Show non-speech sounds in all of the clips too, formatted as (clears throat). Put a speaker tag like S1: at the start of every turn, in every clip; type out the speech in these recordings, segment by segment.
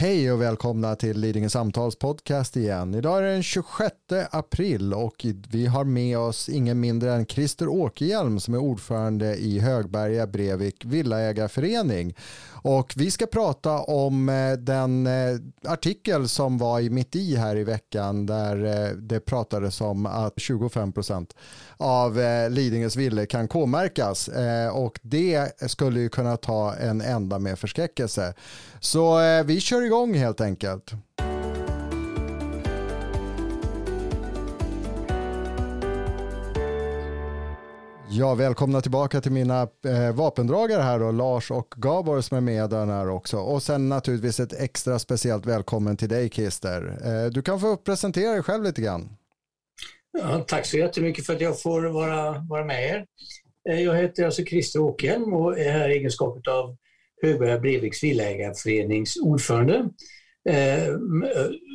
S1: Hej och välkomna till Lidingö Samtals podcast igen. Idag är det den 26 april och vi har med oss ingen mindre än Christer Åkerhjelm som är ordförande i Högberga Brevik Villaägarförening. Och vi ska prata om eh, den eh, artikel som var i Mitt i här i veckan där eh, det pratades om att 25 procent av Lidingös villor kan K-märkas och det skulle ju kunna ta en ända med förskräckelse. Så vi kör igång helt enkelt. Ja, välkomna tillbaka till mina eh, vapendragare här då, Lars och Gabor som är med den här också. Och sen naturligtvis ett extra speciellt välkommen till dig Christer. Eh, du kan få presentera dig själv lite grann.
S2: Ja, tack så jättemycket för att jag får vara, vara med er. Eh, jag heter alltså Christer Åkerhielm och är här i egenskap av Högberga Breviks Villaägarförenings ordförande. Eh,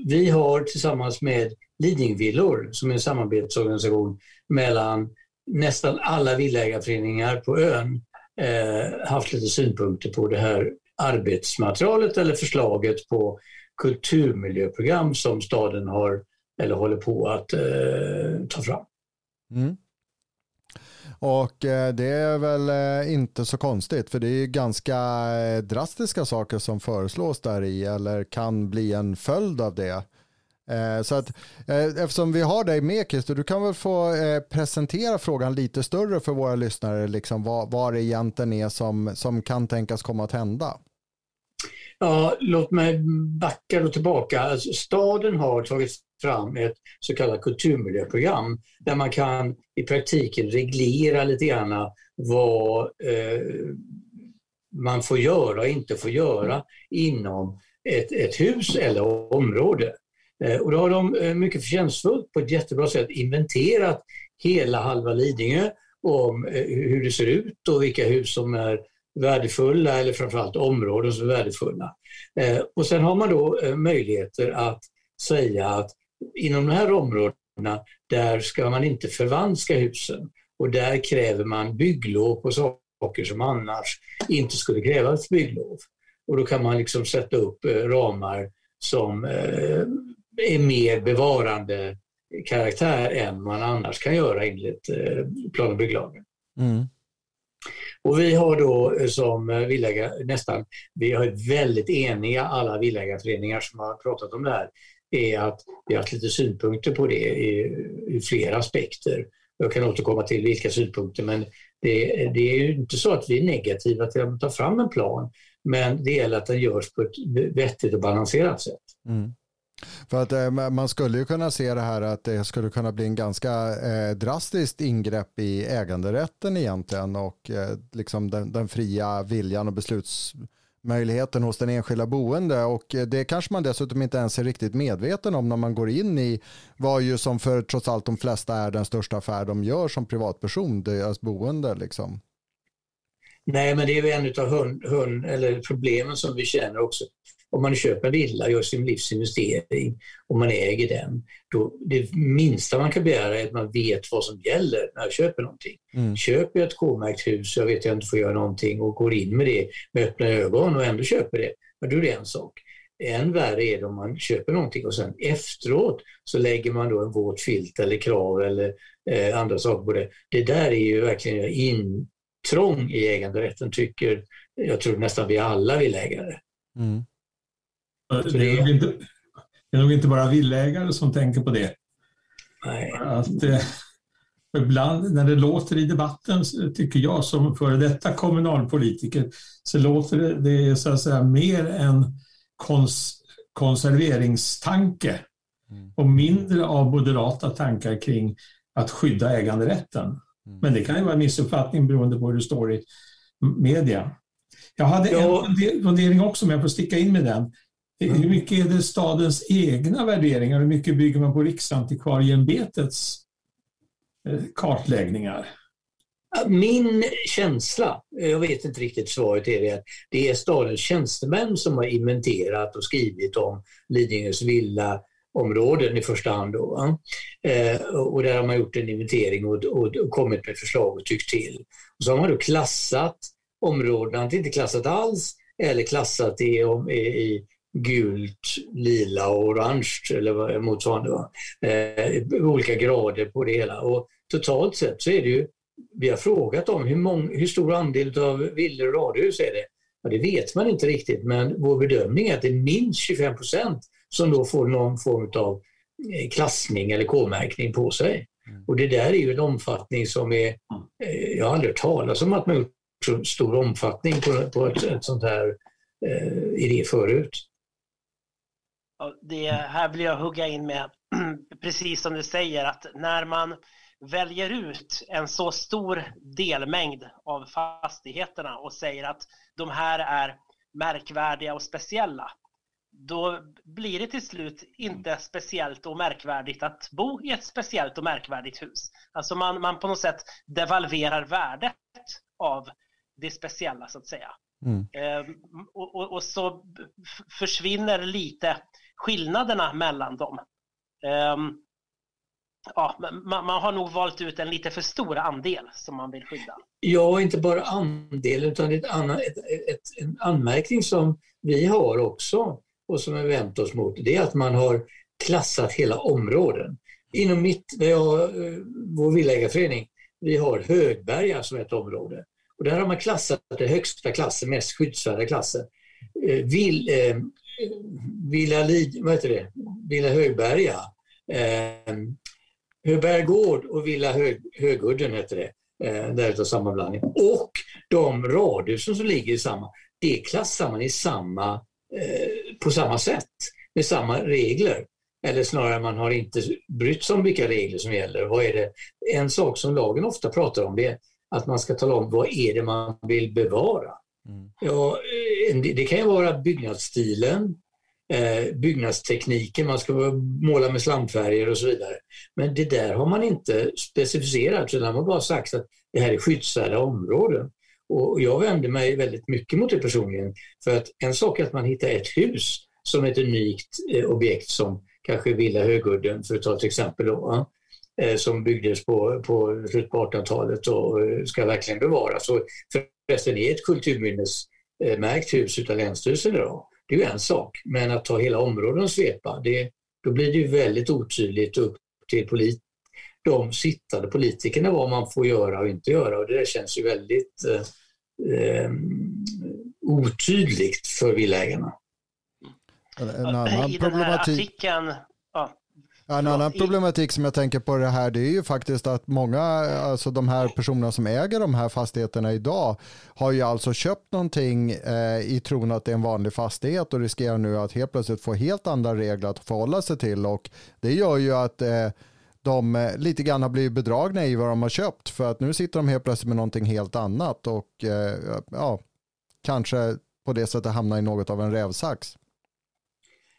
S2: vi har tillsammans med Lidingvillor, som är en samarbetsorganisation mellan nästan alla villägarföreningar på ön eh, haft lite synpunkter på det här arbetsmaterialet eller förslaget på kulturmiljöprogram som staden har eller håller på att eh, ta fram. Mm.
S1: Och eh, det är väl eh, inte så konstigt för det är ganska eh, drastiska saker som föreslås där i eller kan bli en följd av det. Så att, eftersom vi har dig med Christer, du kan väl få presentera frågan lite större för våra lyssnare, liksom vad, vad det egentligen är som, som kan tänkas komma att hända.
S2: Ja, låt mig backa då tillbaka. Alltså, staden har tagit fram ett så kallat kulturmiljöprogram där man kan i praktiken reglera lite grann vad eh, man får göra och inte får göra inom ett, ett hus eller område. Eh, och då har de eh, mycket förtjänstfullt på ett jättebra sätt inventerat hela halva Lidingö om eh, hur det ser ut och vilka hus som är värdefulla eller framförallt områden som är värdefulla. Eh, och sen har man då eh, möjligheter att säga att inom de här områdena där ska man inte förvanska husen och där kräver man bygglov på saker som annars inte skulle krävas bygglov. Och då kan man liksom sätta upp ramar som är mer bevarande karaktär än man annars kan göra enligt eh, plan och bygglagen. Mm. Och vi har då eh, som villägare, nästan, vi har väldigt eniga alla villägarföreningar som har pratat om det här, är att vi har haft lite synpunkter på det i, i flera aspekter. Jag kan återkomma till vilka synpunkter men det, det är ju inte så att vi är negativa till att ta fram en plan men det gäller att den görs på ett vettigt och balanserat sätt. Mm.
S1: För att eh, man skulle ju kunna se det här att det skulle kunna bli en ganska eh, drastiskt ingrepp i äganderätten egentligen och eh, liksom den, den, fria viljan och besluts möjligheten hos den enskilda boende och eh, det kanske man dessutom inte ens är riktigt medveten om när man går in i vad ju som för trots allt de flesta är den största affär de gör som privatperson, deras boende liksom.
S2: Nej, men det är ju en av hund, hund, eller problemen som vi känner också om man köper en villa, gör sin livsinvestering och man äger den, då det minsta man kan begära är att man vet vad som gäller när jag köper någonting. Mm. Köper jag ett K-märkt hus, jag vet att jag inte får göra någonting och går in med det med öppna ögon och ändå köper det, men då är det en sak. Än värre är det om man köper någonting och sen efteråt så lägger man då en våt filt eller krav eller eh, andra saker på det. Det där är ju verkligen intrång i äganderätten tycker jag tror nästan vi alla villaägare. Mm.
S3: Det är, inte, det är nog inte bara villägare som tänker på det. Nej. Att, eh, ibland när det låter i debatten, tycker jag som före detta kommunalpolitiker, så låter det, det så att säga mer en kons, konserveringstanke mm. och mindre av moderata tankar kring att skydda äganderätten. Mm. Men det kan ju vara en missuppfattning beroende på hur det står i media. Jag hade ja. en fundering också, om jag får sticka in med den. Mm. Hur mycket är det stadens egna värderingar? Hur mycket bygger man på Riksantikvarieämbetets eh, kartläggningar?
S2: Min känsla, jag vet inte riktigt svaret, är det att det är stadens tjänstemän som har inventerat och skrivit om Lidingös villa områden i första hand. Då, eh, och där har man gjort en inventering och, och, och, kommit med förslag och tyckt till. Och så har man då klassat områdena, antingen inte klassat alls eller klassat i, i, gult, lila och orange eller motsvarande. Va? Eh, olika grader på det hela. Och totalt sett så är det ju, vi har frågat om hur, mång, hur stor andel av villor och radhus är det? Ja, det vet man inte riktigt men vår bedömning är att det är minst 25 procent som då får någon form av eh, klassning eller K-märkning på sig. Mm. Och det där är ju en omfattning som är, eh, jag har aldrig hört talas om att man gjort så stor omfattning på, på ett, ett sånt här eh, idé förut.
S4: Det här vill jag hugga in med, (clears throat) precis som du säger, att när man väljer ut en så stor delmängd av fastigheterna och säger att de här är märkvärdiga och speciella, då blir det till slut inte speciellt och märkvärdigt att bo i ett speciellt och märkvärdigt hus. Alltså man, man på något sätt devalverar värdet av det speciella så att säga. Mm. Ehm, och, och, och, så försvinner lite skillnaderna mellan dem. Ehm, ja, man, man, har nog valt ut en lite för stor andel som man vill skydda.
S2: Ja, inte bara andel utan ett annan, ett, ett, en anmärkning som vi har också och som vi vänt oss mot, det är att man har klassat hela områden. Inom mitt, jag, eh, vår villaägarförening, vi har Högberga som ett område. Och där har man klassat det högsta klassen, mest skyddsvärda klassen. Eh, Vill, eh, Villa, vad heter det? Villa Högberga, eh, Högberga gård och Villa Hög, Högudden heter det. Eh, där utav samma blandning. Och de radhusen som ligger i samma, det klassar man i samma, eh, på samma sätt med samma regler. Eller snarare man har inte brytt sig om vilka regler som gäller. Vad är det? En sak som lagen ofta pratar om det är att man ska tala om vad är det man vill bevara. Mm. Ja, det kan ju vara byggnadsstilen, eh, byggnadstekniken, man ska måla med slamfärger och så vidare. Men det där har man inte specificerat utan man har bara sagt att det här är skyddsvärda områden. Och jag vänder mig väldigt mycket mot det personligen. För att en sak är att man hittar ett hus som ett unikt eh, objekt som kanske Villa Högudden, för att ta ett exempel. Då, eh, som byggdes på, på slutet på 1800-talet och ska verkligen bevaras. Och förresten är ett kulturminnesmärkt hus utav Länsstyrelsen idag. Det är ju en sak, men att ta hela områden och svepa, det, då blir det ju väldigt otydligt upp till polit, de sittande politikerna vad man får göra och inte göra och det där känns ju väldigt eh, eh otydligt för villaägarna.
S1: En annan I den här artikeln en annan problematik som jag tänker på det här det är ju faktiskt att många, alltså de här personerna som äger de här fastigheterna idag har ju alltså köpt någonting eh, i tron att det är en vanlig fastighet och riskerar nu att helt plötsligt få helt andra regler att förhålla sig till och det gör ju att eh, de eh, lite grann har blivit bedragna i vad de har köpt för att nu sitter de helt plötsligt med någonting helt annat och eh, ja, kanske på det sättet hamnar i något av en rävsax.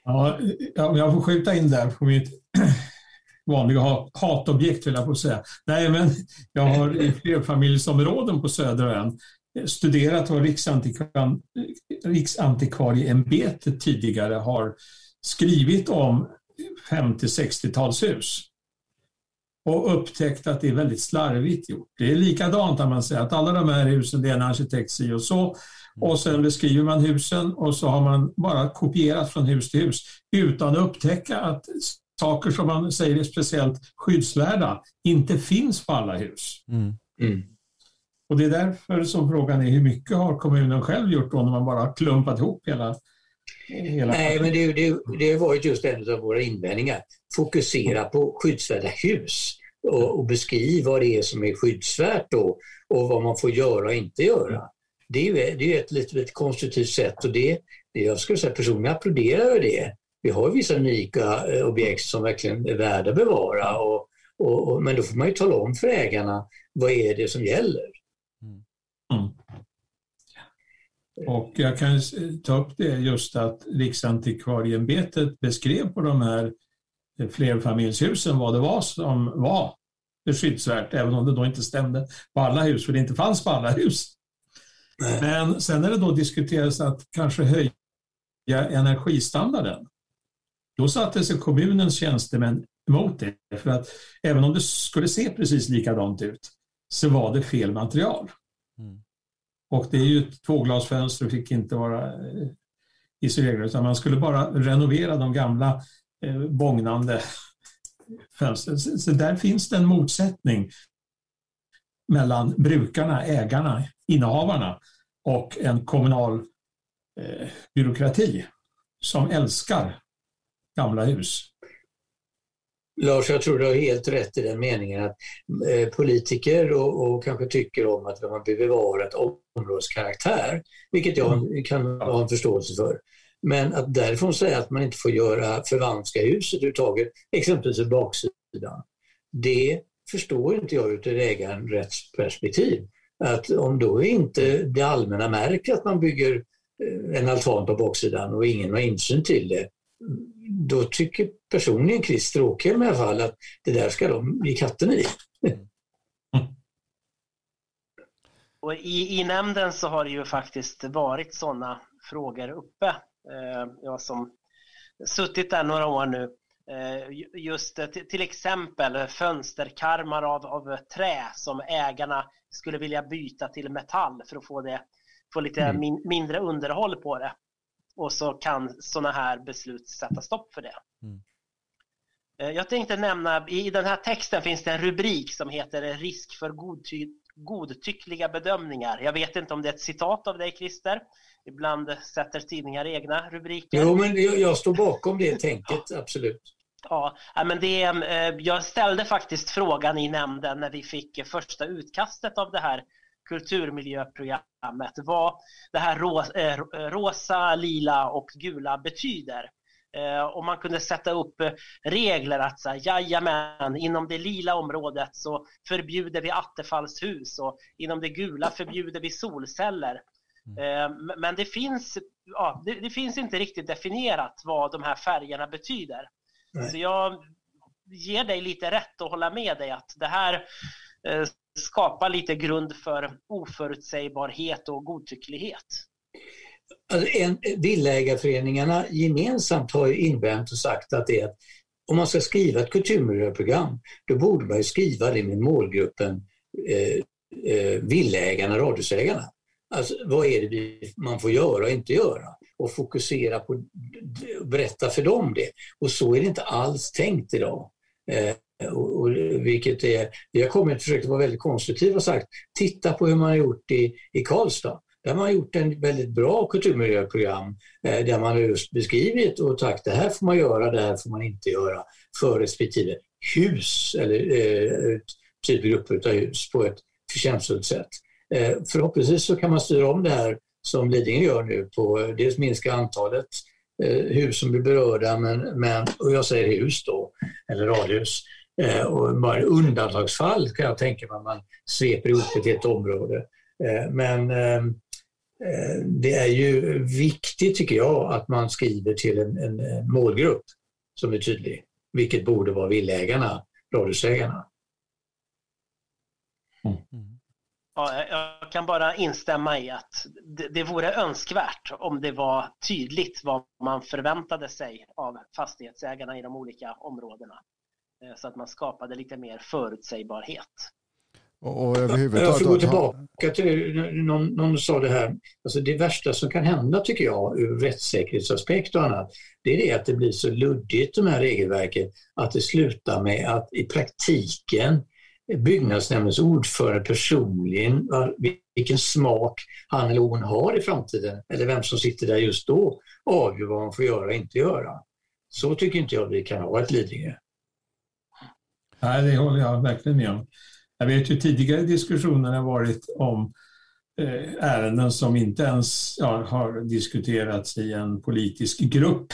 S3: Ja, om jag får skjuta in där på mitt (clears throat) vanliga hatobjekt vill jag på säga. Nej, men jag har i flerfamiljsområden på södra ön studerat vad Riksantikvarieämbetet tidigare har skrivit om 50-60-talshus och upptäckt att det är väldigt slarvigt gjort. Det är likadant när man säger att alla de här husen, det är en arkitekt si och så och sen beskriver man husen och så har man bara kopierat från hus till hus utan att upptäcka att saker som man säger är speciellt skyddsvärda inte finns på alla hus. Mm. Mm. Och det är därför som frågan är hur mycket har kommunen själv gjort då när man bara har klumpat ihop hela
S2: Hela Nej, men det, det, det varit just en av våra invändningar. Fokusera på skyddsvärda hus och, och beskriv vad det är som är skyddsvärt då och vad man får göra och inte göra. Det är ju det är ett lite, konstruktivt sätt och det, det jag skulle säga personligen applåderar det vi har vissa unika eh, objekt som verkligen är värda att bevara. Och, och, och, men då får man ju tala om för ägarna vad är det som gäller. Mm.
S3: Och jag kan ta upp det just att Riksantikvarieämbetet beskrev på de här flerfamiljshusen vad det var som var skyddsvärt, även om det då inte stämde på alla hus, för det inte fanns på alla hus. Men sen när det då diskuterades att kanske höja energistandarden, då satte sig kommunens tjänstemän emot det. För att även om det skulle se precis likadant ut så var det fel material. Mm. Och det är ju ett tvåglasfönster och fick inte vara eh, isolerade utan man skulle bara renovera de gamla eh, bågnande (laughs) fönstren. Så, så där finns det en motsättning mellan brukarna, ägarna, innehavarna och en kommunal eh, byråkrati som älskar gamla hus.
S2: Lars, jag tror du har helt rätt i den meningen att eh, politiker och, och, kanske tycker om att man behöver bevara ett områdes karaktär, vilket jag mm. kan ha en förståelse för. Men att därifrån säga att man inte får göra förvanska huset överhuvudtaget, exempelvis baksidan, det förstår inte jag ur ett äganderättsperspektiv. Att om då inte det allmänna märker att man bygger eh, en altan på baksidan och ingen har insyn till det, då tycker personligen Christer Åkhem i alla fall att det där ska de ge katten i. (laughs)
S4: Och i, I nämnden så har det ju faktiskt varit sådana frågor uppe. Eh, jag som suttit där några år nu. Eh, just till exempel fönsterkarmar av, av trä som ägarna skulle vilja byta till metall för att få, det, få lite mm. min, mindre underhåll på det. Och så kan sådana här beslut sätta stopp för det. Mm. Eh, jag tänkte nämna, i den här texten finns det en rubrik som heter risk för godty godtyckliga bedömningar. Jag vet inte om det är ett citat av dig Christer. Ibland sätter tidningar egna rubriker.
S2: Jo, men jag står bakom det tänket, absolut.
S4: Ja, men det, eh, jag ställde faktiskt frågan i nämnden när vi fick första utkastet av det här kulturmiljöprogrammet vad det här eh, rosa, lila och gula betyder. Eh, och man kunde sätta upp regler att så här, jajamän, inom det lila området så förbjuder vi attefallshus och inom det gula förbjuder vi solceller. Mm. Men det finns, ja, det, det, finns inte riktigt definierat vad de här färgerna betyder. Nej. Så jag ger dig lite rätt och hålla med dig att det här Eh, skapa lite grund för oförutsägbarhet och godtycklighet.
S2: Alltså en, villaägarföreningarna gemensamt har ju invänt och sagt att det är att om man ska skriva ett kulturmiljöprogram, då borde man ju skriva det med målgruppen eh, eh, villaägarna, radhusägarna. Alltså, vad är det man får göra och inte göra? Och fokusera på att berätta för dem det. Och så är det inte alls tänkt idag. Eh, och, och, vilket är, vi har kommit och försökt vara väldigt konstruktiva och sagt, titta på hur man har gjort i, i Karlstad. Där har man gjort en väldigt bra kulturmiljöprogram eh, där man har just beskrivit och sagt det här får man göra, det här får man inte göra för respektive hus eller eh, typ grupper av hus på ett förtjänstfullt sätt. Eh, förhoppningsvis så kan man styra om det här som Lidingö gör nu på eh, dels minska antalet eh, hus som blir berörda, men, men, och jag säger hus då, eller radhus. Och bara i undantagsfall kan jag tänka mig att man sveper ihop ett helt område. Men det är ju viktigt tycker jag att man skriver till en, en målgrupp som är tydlig, vilket borde vara villägarna, radhusägarna.
S4: Mm. Ja, jag kan bara instämma i att det, det vore önskvärt om det var tydligt vad man förväntade sig av fastighetsägarna i de olika områdena. Eh, så att man skapade lite mer förutsägbarhet.
S2: Och, och överhuvudtaget... Jag får gå tillbaka till, någon, någon sa det här, alltså det värsta som kan hända tycker jag ur rättssäkerhetsaspekt och annat, det är det att det blir så luddigt de här regelverken att det slutar med att i praktiken byggnadsnämndens ordförande personligen, vilken smak han eller hon har i framtiden, eller vem som sitter där just då, avgör vad man får göra och inte göra. Så tycker inte jag vi kan ha ett Lidingö.
S3: Nej, det håller jag verkligen med om. Jag vet ju tidigare diskussioner har varit om eh, ärenden som inte ens ja, har diskuterats i en politisk grupp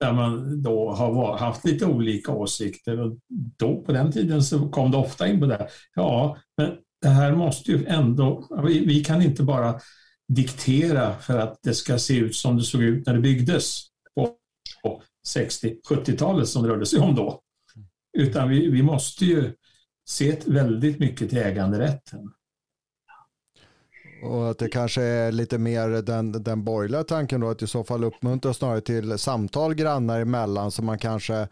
S3: där man då har haft lite olika åsikter och då på den tiden så kom det ofta in på det. Ja, men det här måste ju ändå, vi, vi kan inte bara diktera för att det ska se ut som det såg ut när det byggdes på, på 60-70-talet som det rörde sig om då. Utan vi, vi måste ju se väldigt mycket till äganderätten.
S1: Och att det kanske är lite mer den, den borgerliga tanken då att i så fall uppmuntra snarare till samtal grannar emellan så man kanske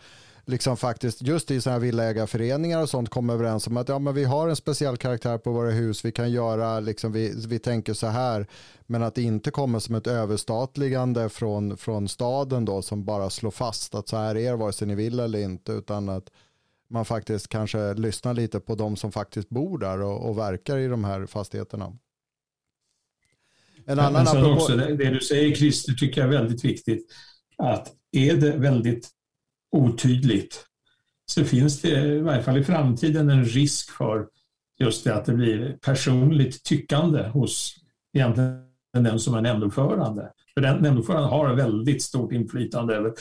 S1: liksom faktiskt just i sådana här villaägarföreningar och sånt kommer överens om att ja, men vi har en speciell karaktär på våra hus, vi kan göra, liksom, vi, vi tänker så här, men att det inte kommer som ett överstatligande från, från staden då som bara slår fast att så här är det vare sig ni vill eller inte, utan att man faktiskt kanske lyssnar lite på de som faktiskt bor där och, och verkar i de här fastigheterna.
S3: En annan Men apropå... också, det, det du säger Christer tycker jag är väldigt viktigt. Att är det väldigt otydligt så finns det i varje fall i framtiden en risk för just det att det blir personligt tyckande hos egentligen den som är nämndordförande. För den nämndordföranden har väldigt stort inflytande över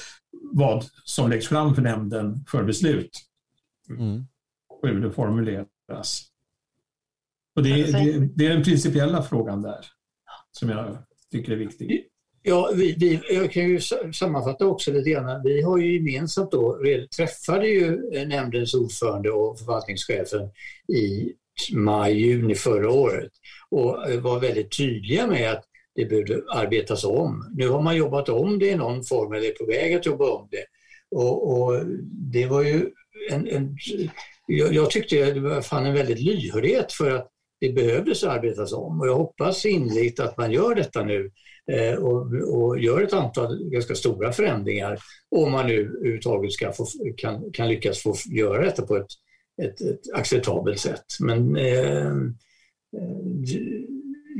S3: vad som läggs fram för nämnden för beslut. Mm. Hur det formuleras. Och det, det, det är den principiella frågan där som jag tycker är viktig.
S2: Ja, vi, vi, jag kan ju sammanfatta också lite grann. Vi har ju gemensamt då, träffade ju nämndens ordförande och förvaltningschefen i maj, juni förra året och var väldigt tydliga med att det behövde arbetas om. Nu har man jobbat om det i någon form eller är på väg att jobba om det. Och, och det var ju en, en jag, jag, tyckte det var fan en väldigt lyhördhet för att det behövdes arbetas om och jag hoppas inligt att man gör detta nu eh, och, och, gör ett antal ganska stora förändringar om man nu överhuvudtaget ska få, kan, kan lyckas få göra detta på ett, ett, ett acceptabelt sätt. Men eh, eh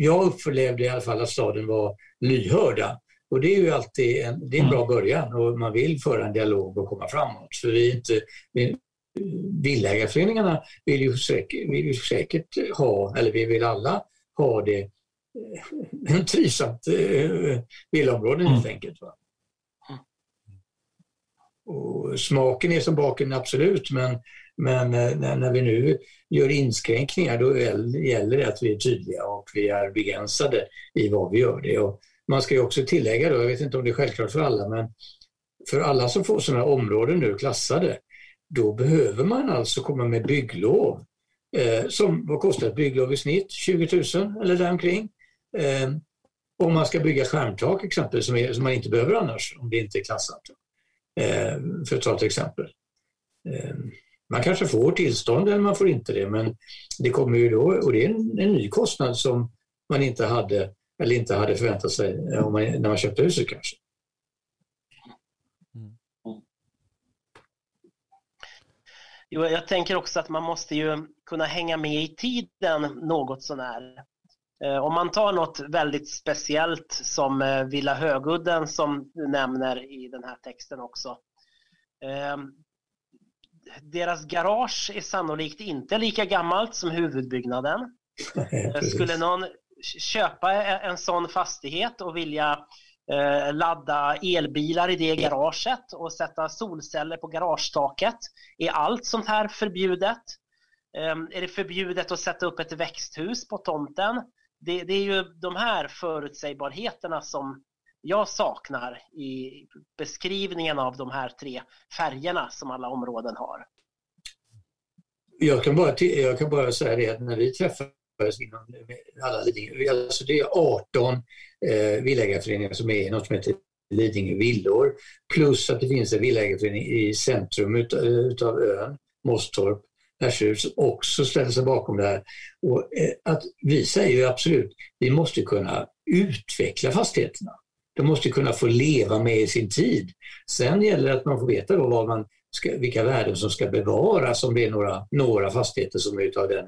S2: jag upplevde i alla fall att staden var lyhörda och det är ju alltid en, det är en bra början och man vill föra en dialog och komma framåt. För vi inte, vi, Villägarföreningarna vill ju, säkert, vill ju säkert ha, eller vi vill alla ha det, eh, (laughs) en trivsamt eh, villaområde helt mm. enkelt. Va? Och smaken är som baken, absolut, men, men eh, när, när, vi nu gör inskränkningar då gäller det att vi är tydliga och vi är begränsade i vad vi gör det. Och man ska ju också tillägga, då, jag vet inte om det är självklart för alla, men för alla som får sådana områden nu klassade då behöver man alltså komma med bygglov. Eh, som, vad kostar ett bygglov i snitt? 20 000 eller däromkring. Eh, om man ska bygga skärmtak exempel som, är, som, man inte behöver annars om det inte är klassat. Eh, för att ta ett exempel. Eh, man kanske får tillstånd eller man får inte det men det kommer ju då och det är en, en ny kostnad som man inte hade eller inte hade förväntat sig eh, man, när man köpte huset kanske.
S4: Jo, jag tänker också att man måste ju kunna hänga med i tiden något sånär. Eh, om man tar något väldigt speciellt som eh, Villa Högudden som du nämner i den här texten också. Ehm, deras garage är sannolikt inte lika gammalt som huvudbyggnaden. (laughs) Skulle någon köpa en sån fastighet och vilja eh, ladda elbilar i det garaget och sätta solceller på garagetaket. Är allt sånt här förbjudet? Ehm, är det förbjudet att sätta upp ett växthus på tomten? Det, det är ju de här förutsägbarheterna som jag saknar i beskrivningen av de här tre färgerna som alla områden har.
S2: Jag kan bara, jag kan bara säga det att när vi träffar inom alla Lidingö. Alltså det är 18 eh, villaägarföreningar som är i något som heter Lidingö villor. Plus att det finns en villaägarförening i centrum ut, utav ön, Mosstorp, Härshus, som också ställer sig bakom det här. Och, eh, att vi säger ju absolut, vi måste kunna utveckla fastigheterna. De måste kunna få leva med i sin tid. Sen gäller det att man får veta då vad man ska, vilka värden som ska bevaras om det är några, några fastigheter som är av den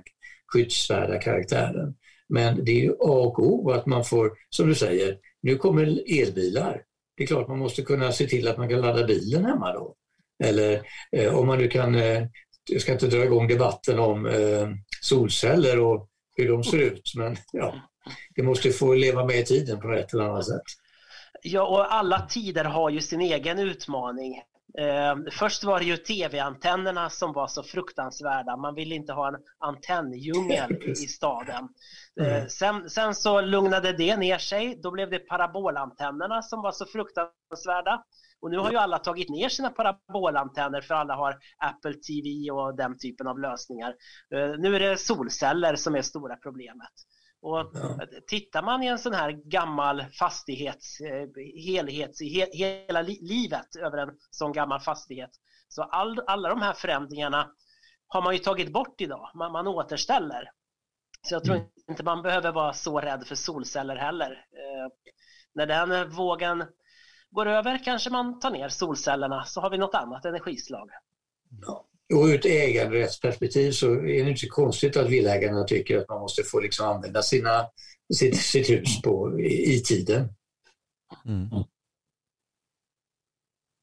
S2: skyddsvärda karaktären. Men det är ju A och O att man får, som du säger, nu kommer elbilar. Det är klart man måste kunna se till att man kan ladda bilen hemma då. Eller eh, om man nu kan, eh, jag ska inte dra igång debatten om eh, solceller och hur de ser ut, men ja, det måste få leva med i tiden på ett eller annat sätt.
S4: Ja, och alla tider har ju sin egen utmaning. Eh, först var det ju tv-antennerna som var så fruktansvärda. Man ville inte ha en antenndjungel (laughs) i staden. Eh, sen, sen, så lugnade det ner sig. Då blev det parabolantennerna som var så fruktansvärda. Och nu har ju alla tagit ner sina parabolantenner för alla har Apple TV och den typen av lösningar. Eh, nu är det solceller som är stora problemet. Och ja. Tittar man i en sån här gammal fastighets helhet, he, hela livet över en sån gammal fastighet, så all, alla de här förändringarna har man ju tagit bort idag. Man, man återställer. Så jag tror mm. inte man behöver vara så rädd för solceller heller. Eh, när den vågen går över kanske man tar ner solcellerna så har vi något annat energislag.
S2: Ja. Och ur ett äganderättsperspektiv så är det inte konstigt att villaägarna tycker att man måste få liksom använda sina, sitt, sitt hus på, i, i tiden. Mm.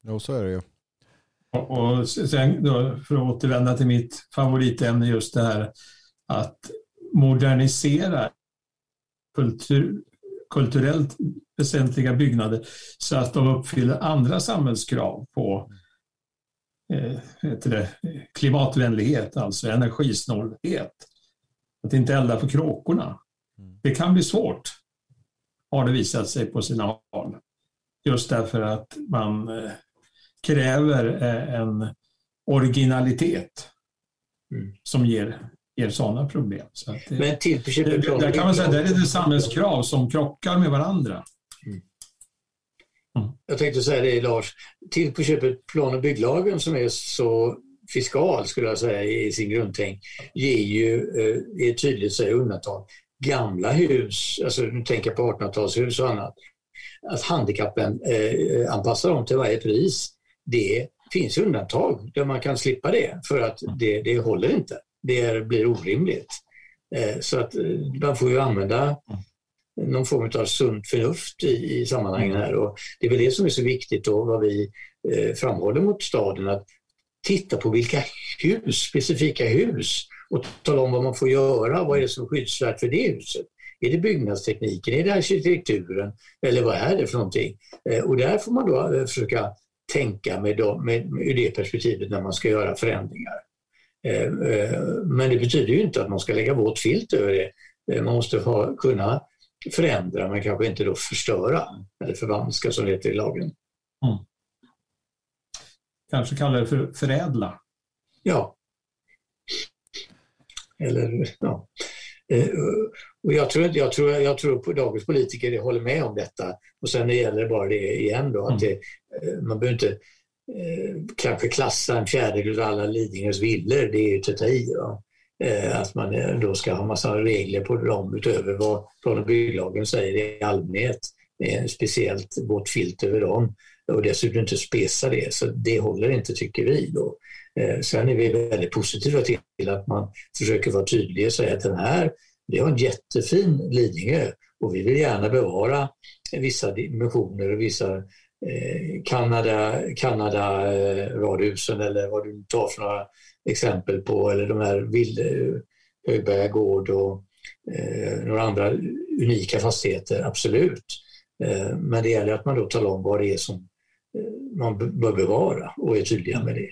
S1: Jo, så är det ju.
S3: Och sen då, för att återvända till mitt favoritämne, just det här att modernisera kultur, kulturellt väsentliga byggnader så att de uppfyller andra samhällskrav på det, klimatvänlighet, alltså energisnålhet. Att inte elda på kråkorna. Mm. Det kan bli svårt, har det visat sig på sina håll. Just därför att man eh, kräver eh, en originalitet mm. som ger, ger sådana problem. Så det,
S2: Men till
S3: det, där kan man säga där är det samhällskrav som krockar med varandra.
S2: Jag tänkte säga det Lars, till på köpet plan och bygglagen som är så fiskal skulle jag säga i sin grundtänk ger ju, eh, är tydligt säger undantag, gamla hus, alltså nu tänker jag på 1800-talshus och annat, att handikappen eh, anpassar dem till varje pris det finns undantag där man kan slippa det för att mm. det, det håller inte. Det blir orimligt. Eh, så att eh, man får ju använda mm. Någon form av sunt förnuft i, i sammanhangen mm. här och det är väl det som är så viktigt och vad vi eh, framhåller mot staden att titta på vilka hus, specifika hus och tala om vad man får göra, vad är det som är skyddsvärt för det huset. Är det byggnadstekniken, är det arkitekturen eller vad är det för någonting? Och där får man då försöka tänka med, dem, med, med, ur det perspektivet när man ska göra förändringar. Eh, eh, men det betyder ju inte att man ska lägga våt filt över det. Eh, man måste ha, kunna förändra men kanske inte då förstöra eller förvanska som det heter i lagen. Mm.
S3: Kanske kalla det för förädla?
S2: Ja. Eller, ja. Och jag, tror, jag, tror, jag tror på dagens politiker håller med om detta. Och sen gäller det bara det igen då, att mm. det, Eh, man behöver inte eh, kanske klassa en fjärdedel av alla Lidingös villor, det är ju att ta i. Eh, Eh, att man eh, då ska ha massa regler på dem utöver vad plan och bygglagen säger i allmänhet. Eh, speciellt vårt filt över dem och dessutom inte spesa det, så det håller inte tycker vi. Då. Sen är vi väldigt positiva till att man försöker vara tydlig och säga att den här, vi har en jättefin Lidingö och vi vill gärna bevara vissa dimensioner och vissa Eh, Kanada, Kanada eh, radhusen eller vad du tar för några exempel på eller de här Ville, eh, Högberga gård och eh, några andra unika fastigheter, absolut. Eh, men det gäller att man då talar om vad det är som man bör bevara och är tydliga med det.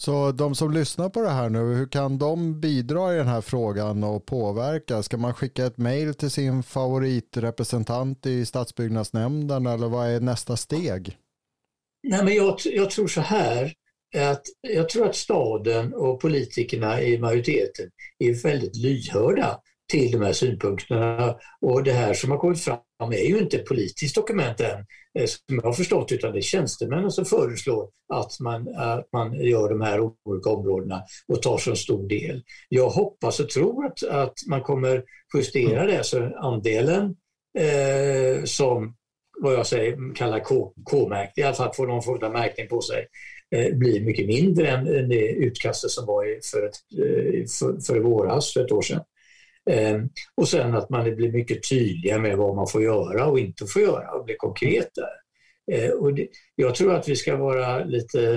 S1: Så de som lyssnar på det här nu, hur kan de bidra i den här frågan och påverka? Ska man skicka ett mejl till sin favoritrepresentant i stadsbyggnadsnämnden eller vad är nästa steg?
S2: Nej, men jag, jag tror så här, att jag tror att staden och politikerna i majoriteten är väldigt lyhörda till de här synpunkterna. Och det här som har kommit fram är ju inte ett politiskt dokument än, eh, som jag har förstått, utan det är tjänstemännen som föreslår att man, att man gör de här olika områdena och tar så stor del. Jag hoppas och tror att, att man kommer justera det, så andelen eh, som vad jag säger, kallar K-märkt, i alla fall får någon form av märkning på sig, eh, blir mycket mindre än det utkastet som var för, ett, eh, för, för våras, för ett år sedan. Eh, och sen att man blir mycket tydliga med vad man får göra och inte får göra och blir konkret där. Eh, och det, jag tror att vi ska vara lite...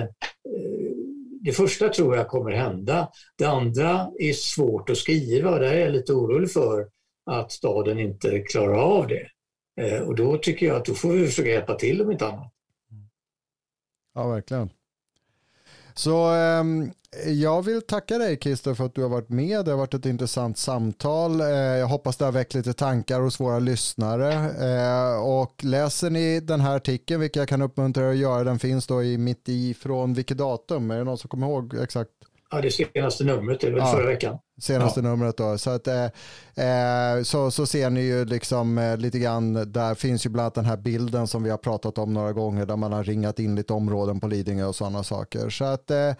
S2: Eh, det första tror jag kommer hända. Det andra är svårt att skriva och där är jag lite orolig för att staden inte klarar av det. Och då tycker jag att då får vi försöka hjälpa till om inte annat.
S1: Ja, verkligen. Så eh, jag vill tacka dig Christer för att du har varit med. Det har varit ett intressant samtal. Eh, jag hoppas det har väckt lite tankar hos våra lyssnare. Eh, och läser ni den här artikeln, vilket jag kan uppmuntra er att göra, den finns då i mitt i från vilket datum? Är det någon som kommer ihåg exakt?
S2: Ja, det senaste numret, det var ja, förra veckan.
S1: Senaste ja. numret då. Så, att, eh, eh, så, så ser ni ju liksom eh, lite grann, där finns ju bland annat den här bilden som vi har pratat om några gånger där man har ringat in lite områden på Lidingö och sådana saker. Så att eh,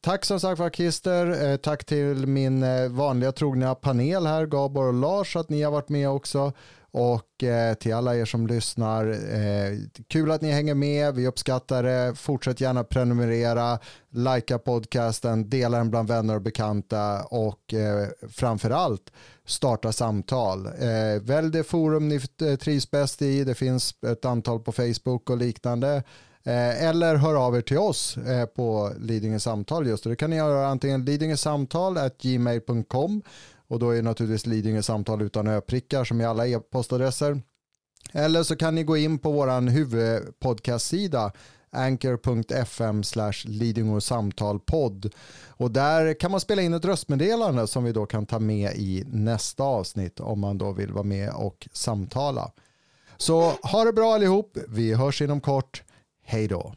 S1: Tack som sagt var Christer. Eh, tack till min eh, vanliga trogna panel här, Gabor och Lars, att ni har varit med också. Och eh, till alla er som lyssnar, eh, kul att ni hänger med, vi uppskattar det. Fortsätt gärna prenumerera, likea podcasten, dela den bland vänner och bekanta och eh, framförallt starta samtal. Eh, välj det forum ni eh, trivs bäst i, det finns ett antal på Facebook och liknande. Eh, eller hör av er till oss eh, på Lidingö samtal just det. Det kan ni göra antingen lidingösamtal.gmail.com och då är naturligtvis Lidingö samtal utan öprickar som i alla e-postadresser. Eller så kan ni gå in på vår huvudpodcastsida anchor.fm slash samtalpodd och där kan man spela in ett röstmeddelande som vi då kan ta med i nästa avsnitt om man då vill vara med och samtala. Så ha det bra allihop, vi hörs inom kort, hej då.